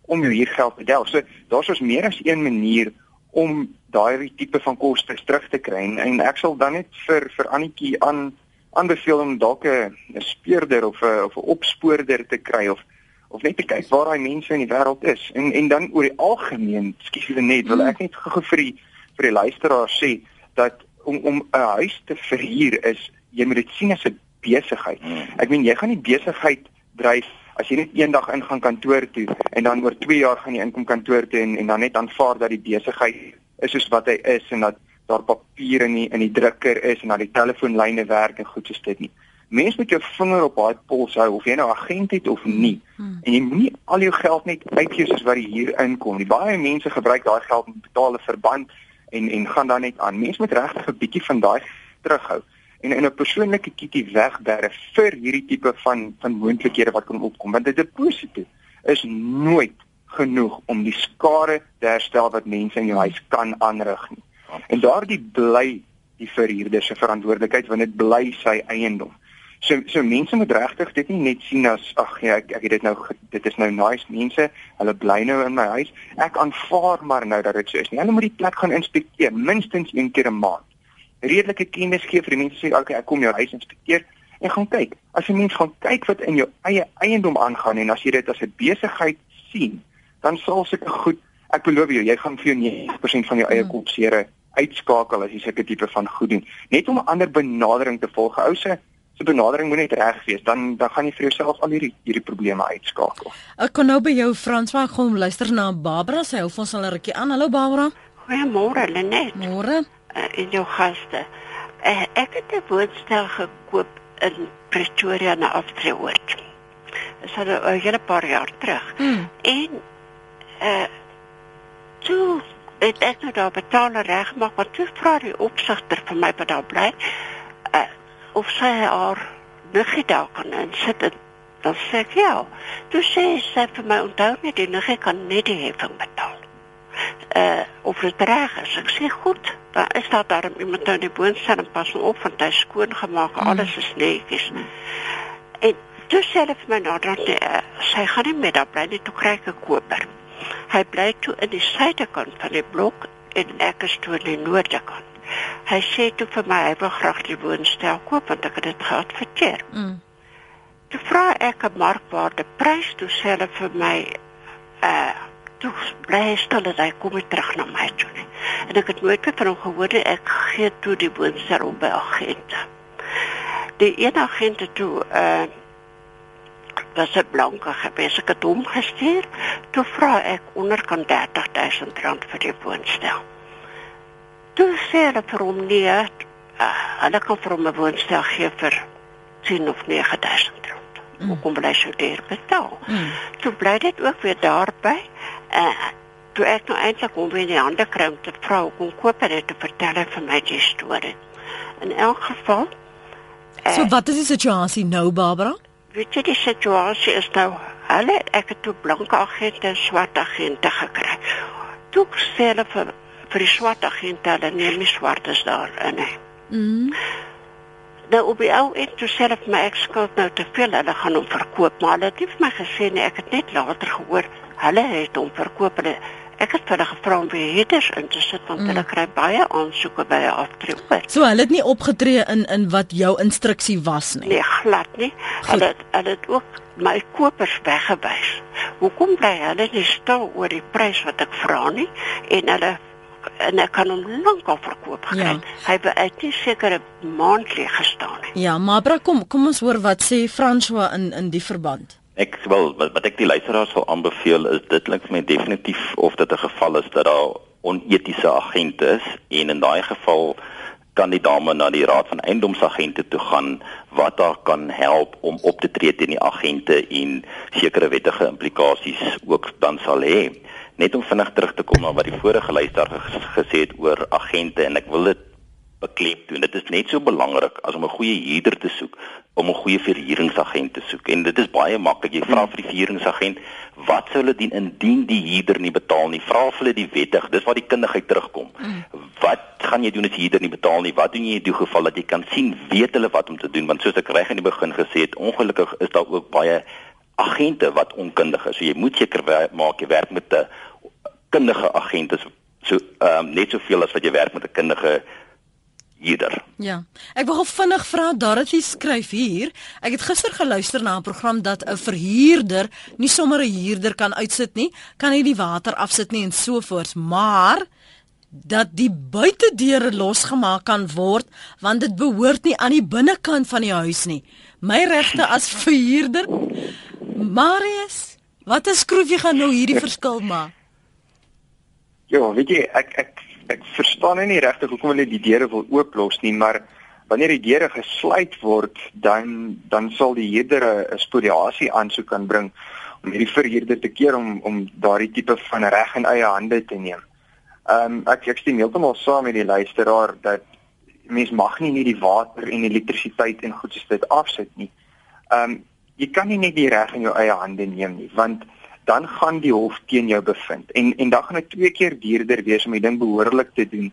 om jou huurgeld te delf. So daarsoos meer as een manier om daai tipe van kostes terug te kry en, en ek sal dan net vir vir Annetjie aan aanbeveel om dalk 'n speurder of 'n of 'n opspoorder te kry of of net te kyk waar daai mense in die wêreld is en en dan oor die algemeen, skus julle net, wil ek net gou vir die vir die luisteraar sê dat om om 'n huis te verhuur is jy moet dit sien as 'n besigheid. Hmm. Ek meen jy gaan nie besigheid dryf as jy net eendag ingaan kantoor toe en dan oor 2 jaar gaan jy inkom kantoor toe en en dan net aanvaar dat die besigheid is soos wat hy is en dat daar papier in die in die drukker is en dat die telefoonlyne werk en goed soos dit nie. Mense moet jou vinger op daai pols hou of jy nou agent het of nie. Hmm. En jy moenie al jou geld net uitgee soos wat hier inkom nie. Baie mense gebruik daai geld om betale verband en en gaan dan net aan. Mense moet regtig 'n bietjie van daai terughou en in 'n persoonlike kietjie wegberg vir hierdie tipe van van moontlikhede wat kan opkom. Want 'n deposito is nooit genoeg om die skade te herstel wat mense in jou huis kan aanrig nie. En daardie bly die verhuurder se verantwoordelikheid want dit bly sy eiendom. So so mense moet regtig dit nie net sien as ag ja ek ek het dit nou dit is nou nice. Mense hulle bly nou in my huis. Ek aanvaar maar nou dat dit so is nie. Hulle moet die plek gaan inspekteer minstens een keer 'n maand. Redelike kennis gee vir die mense sê okay ek kom jou huis inspekteer en gaan kyk. As 'n mens gaan kyk wat in jou eie eiendom aangaan en as jy dit as 'n besigheid sien dan sal seker goed ek beloof jou jy gaan vir jou 90% van jou eie hmm. kop seere uitskakel as jy sulke tipe van goed doen. Net om 'n ander benadering te volg. Ou se se benadering moet net reg wees dan dan gaan jy vir jouself al hierdie hierdie probleme uitskakel. Ek kon nou by jou Frans wag kom luister na Barbara sy hou ons al 'n rukkie aan. Hallo Barbara. Goeiemôre Lenet. Môre. Uh, in jou gaste. Uh, ek het 'n woonstel gekoop in Pretoria na Afrewoord. Dit is al 'n hele paar jaar terug. Hmm. En uh, toe het ek nou daar betaal reg maar wat toe vra die opsigter vir my wat daar bly of sy haar niggie daar kan insit en dan sê ek ja. Toe sê sy vir my onthou net die niggie kan net die heffing betaal. Uh of dit reg is. Ek sê goed. Daar is daar daar iemand nou die boonstel en pas op want hy skoon gemaak. Mm. Alles is netjies. En toe sê hy vir my nou dat uh, sy gaan nie meer daar bly nie toe kry ek 'n koper. Hy bly toe in die suidekant van die blok en ek is toe in die noordekant. Hy sê toe vir my hy wil graag die woonstel koop want ek het dit geadverteer. Mm. Toe vra ek 'n markwaarde prys toe sê hulle vir my uh toe bly stil dat hy kom terug na my toe. Nie. En ek het nooit van hom gehoor nie. Ek gee toe die woonstel op by agente. Die een agente toe uh was 'n blanke gewees. Ek het hom gestuur. Toe vra ek onderkant 30000 rand vir die woonstel toe sê hulle vir hom nee, uh, hulle kan vir hom 'n woonstel gee vir 10 of 9000 rand. Mm. Hoe kom hulle so duur betaal? Mm. Toe bly dit ook weer daarby. Uh, toe ek nou eintlik hom weer in die hande kry om te vra hoe koop hy dit te vertel vir my die storie. In elk geval uh, So wat is die situasie nou Barbara? Weet jy die situasie is nou hulle ek het toe blanke agente en swart agente gekry. Toe sê hulle vir vir die swart agente hulle neem nie swartes daar in nie. Mm. Nou op die ou ek toe self my ek skuld nou te veel hulle gaan hom verkoop maar hulle het nie vir my gesê nie ek het net later gehoor hulle het hom verkoop hulle ek het hulle gevra om beheerders in te sit want mm. hulle kry baie aansoeke by 'n aftreeoor. So hulle het nie opgetree in in wat jou instruksie was nie. Nee, glad nie. Hulle hulle het ook my kopers weggewys. Hoekom bly hulle nie stil oor die prys wat ek vra nie en hulle en ek kan hom lankal verkoop gekry. Ja. Hy het nie seker 'n maand leeg gestaan nie. Ja, maar bra kom, kom ons hoor wat sê François in in die verband. Ek wil wat, wat ek die luisteraars wil aanbeveel is dit klink vir my definitief of dit 'n geval is dat daar onetiese agente is en in daai geval kan die dame na die raad van eiendomsagente toe gaan wat haar kan help om op te tree teen die agente en sekere wettige implikasies ook dan sal hê net om vinnig terug te kom na wat die vorige luisteraar gesê het oor agente en ek wil dit beklem doen. Dit is net so belangrik as om 'n goeie huurder te soek om 'n goeie verhuuringsagent te soek. En dit is baie maklik. Jy vra vir die verhuuringsagent wat sou hulle dien indien die huurder nie betaal nie. Vra vir hulle die wettig. Dis waar die kundigheid terugkom. Wat gaan jy doen as die huurder nie betaal nie? Wat doen jy in die geval dat jy kan sien weet hulle wat om te doen? Want soos ek reg aan die begin gesê het, ongelukkig is daar ook baie agente wat onkundig is. So jy moet seker maak jy werk met 'n kundige agente so ehm um, net soveel as wat jy werk met 'n kundige huurder. Ja. Ek wil vinnig vra Dorothy skryf hier. Ek het gister geluister na 'n program dat 'n verhuurder nie sommer 'n huurder kan uitsit nie, kan hy die water afsit nie en so voort, maar dat die buitedeure losgemaak kan word want dit behoort nie aan die binnekant van die huis nie. My regte as verhuurder Marius, wat 'n skroefie gaan nou hierdie verskil maak? Ja, weet jy, ek ek ek verstaan nie regtig hoekom hulle die deure wil ooplos nie, maar Wanneer die deure gesluit word, dan dan sal die huurder 'n spoliasie aansoek kan bring om hierdie verhuurder te keer om om daardie tipe van reg in eie hande te neem. Ehm um, ek ek stem heeltemal saam met die luisteraar dat mens mag nie net die water en elektrisiteit en goed soos dit afsit nie. Ehm um, jy kan nie net die reg in jou eie hande neem nie, want dan gaan die hof teen jou bevind en en dan gaan dit twee keer duurder wees om die ding behoorlik te doen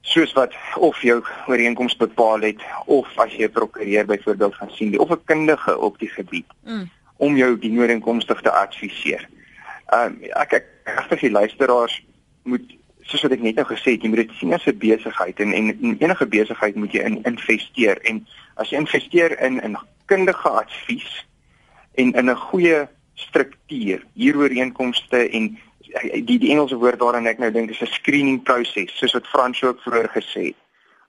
soos wat of jou ooreenkoms bepaal het of as jy 'n prokureur byvoorbeeld gaan sien of 'n kundige op die gebied mm. om jou die ooreenkomstig te adviseer. Ehm um, ek ek regtig die luisteraars moet soos wat ek net nou gesê het, jy moet dit sien as 'n besigheid en, en en enige besigheid moet jy in investeer en as jy investeer in in kundige advies en in 'n goeie struktuur, hierooreenkomste en die die Engelse woord waaraan ek nou dink is 'n screening proses, soos wat Frans ook vroeër gesê het.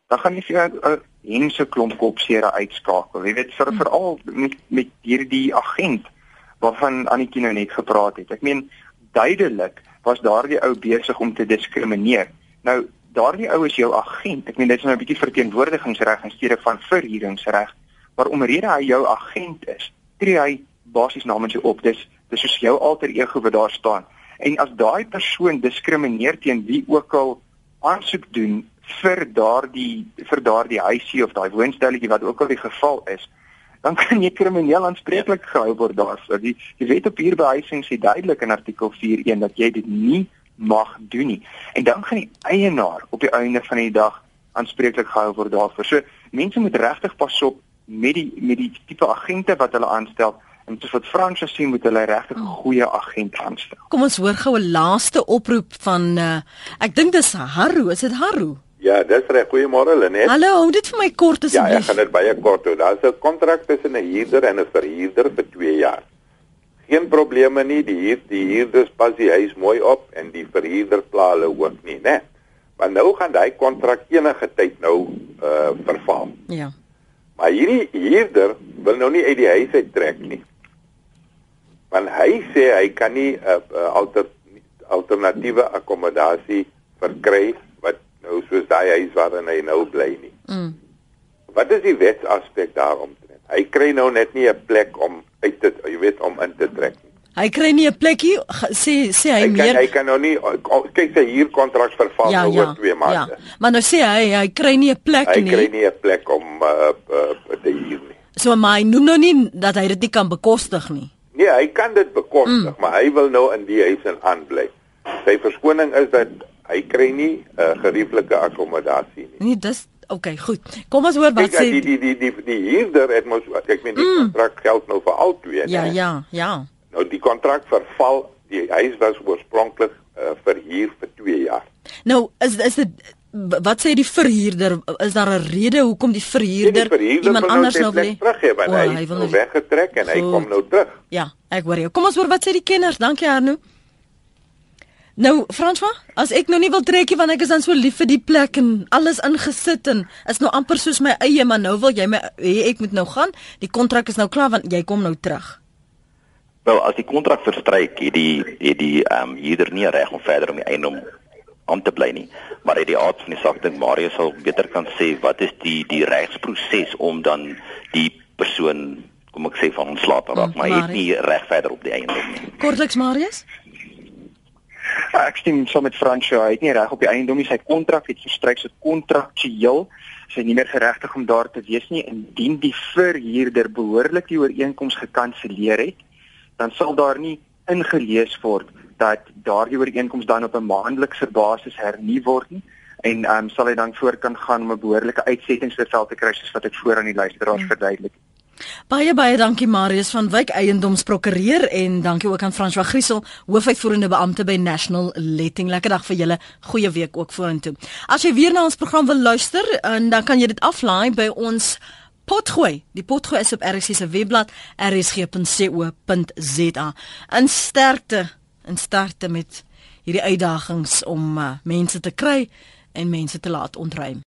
Dan gaan jy vir 'n hense klomp kopseere uitskakel. Jy weet vir hmm. veral met met hierdie agent waarvan Annetjie nou net gepraat het. Ek meen duidelik was daardie ou besig om te diskrimineer. Nou daardie ou is jou agent. Ek meen dit is nou 'n bietjie verteenwoordigingsreg in steede van verhuuringsreg, maar omrede hy jou agent is, tree hy basies namens jou op. Dis dis soos jou alter ego wat daar staan. En as daai persoon diskrimineer teen wie ook al aansoek doen vir daardie vir daardie huisie of daai woonstelletjie wat ook al die geval is, dan kan jy krimineel aanspreeklik gehou word daarvoor. Die die wet op huurbehuising sê duidelik in artikel 4.1 dat jy dit nie mag doen nie. En dan gaan die eienaar op die einde van die dag aanspreeklik gehou word daarvoor. So mense moet regtig pas op met die met die tipe agente wat hulle aanstel. En soos wat Frans gesê moet hulle regtig 'n goeie agent aanstel. Kom ons hoor gou 'n laaste oproep van uh, ek dink dis Haru, is dit Haru? Ja, dis reg. Goeiemôre Lenet. Hallo, hou dit vir my kort asseblief. Ja, ek gaan dit baie kort hou. Daar's 'n kontrak tussen 'n huurder en 'n verhuurder vir 2 jaar. Geen probleme nie. Die huur, die huurder pas die huis mooi op en die verhuurder pla hulle ook nie, né? Maar nou gaan daai kontrak enige tyd nou uh verval. Ja. Maar hierdie huurder wil nou nie uit die huis uit trek nie. Want hy sê hy kan nie 'n uh, uh, alter, alternatiewe akkommodasie verkry nou soos daai huis waarin hy nou bly nie. Mm. Wat is die wetsaspek daarom? Hy kry nou net nie 'n plek om uit te jy weet om in te trek nie. Hy kry nie 'n plekkie sê sê hy, hy meer kan, hy kan nou nie kyk sy huurkontrak verval ja, oor 2 ja, maande. Ja. Maar nou sê hy hy kry nie 'n plek hy nie. Hy kry nie 'n plek om uh, uh, te huur nie. So maar noem nou nie dat hy dit nie kan bekostig nie. Nee, hy kan dit bekostig, mm. maar hy wil nou in die huis en aanbly. Sy verskoning is dat hy kry nie 'n uh, gerieflike akkommodasie nie. Nee, dis okay, goed. Kom ons hoor wat sê die die die die die huurder het mos ek meen die mm. kontrak geld nou vir al twee, ja. Ja, ja, ja. Nou die kontrak verval, die huis was oorspronklik uh, verhuur vir 2 jaar. Nou, is is dit wat sê die verhuurder is daar 'n rede hoekom die verhuurder, nee, die verhuurder iemand nou anders nou wil terug hê want oh, hy, hy wil nou weggetrek en goed. hy kom nou terug. Ja, ek hoor jou. Kom ons hoor wat sê die kenners. Dankie Arno. Nou, François, as ek nou nie wil trekkie want ek is dan so lief vir die plek en alles ingesit en is nou amper soos my eie, maar nou wil jy my hê ek moet nou gaan. Die kontrak is nou klaar want jy kom nou terug. Wel, as die kontrak verstryk, het die het die ehm um, huurder nie reg om verder om die eiendom aan te bly nie. Maar uit die aard van die saak dink Mario sal beter kan sê wat is die die regsproses om dan die persoon kom ek sê van ontslae te raak, maar hy het nie reg verder op die eiendom nie. Kortliks Marius? Ja, ek stem saam met Fransjo, hy het nie reg op die eiendom nie. Sy kontrak het verstryk, so kontraktueel sy nie meer geregtig om daar te wees nie indien die verhuurder behoorlik die ooreenkoms gekanselleer het, dan sal daar nie ingelees word dat daardie ooreenkoms dan op 'n maandelikse basis hernu word nie en ehm um, sal hy dan voor kan gaan om 'n behoorlike uitsettingsbevel te kry soos wat ek voor aan die luisteraars ja. verduidelik het. Baie baie dankie Marius van Wyk Eiendomsprokureur en dankie ook aan François Griesel, hoofuitvoerende beampte by National Letting. Lekker dag vir julle. Goeie week ook vorentoe. As jy weer na ons program wil luister, en dan kan jy dit aflaai by ons Potgooi. Die Potgooi is op RSG se webblad rsg.co.za. In sterkte, in sterkte met hierdie uitdagings om uh, mense te kry en mense te laat ontruim.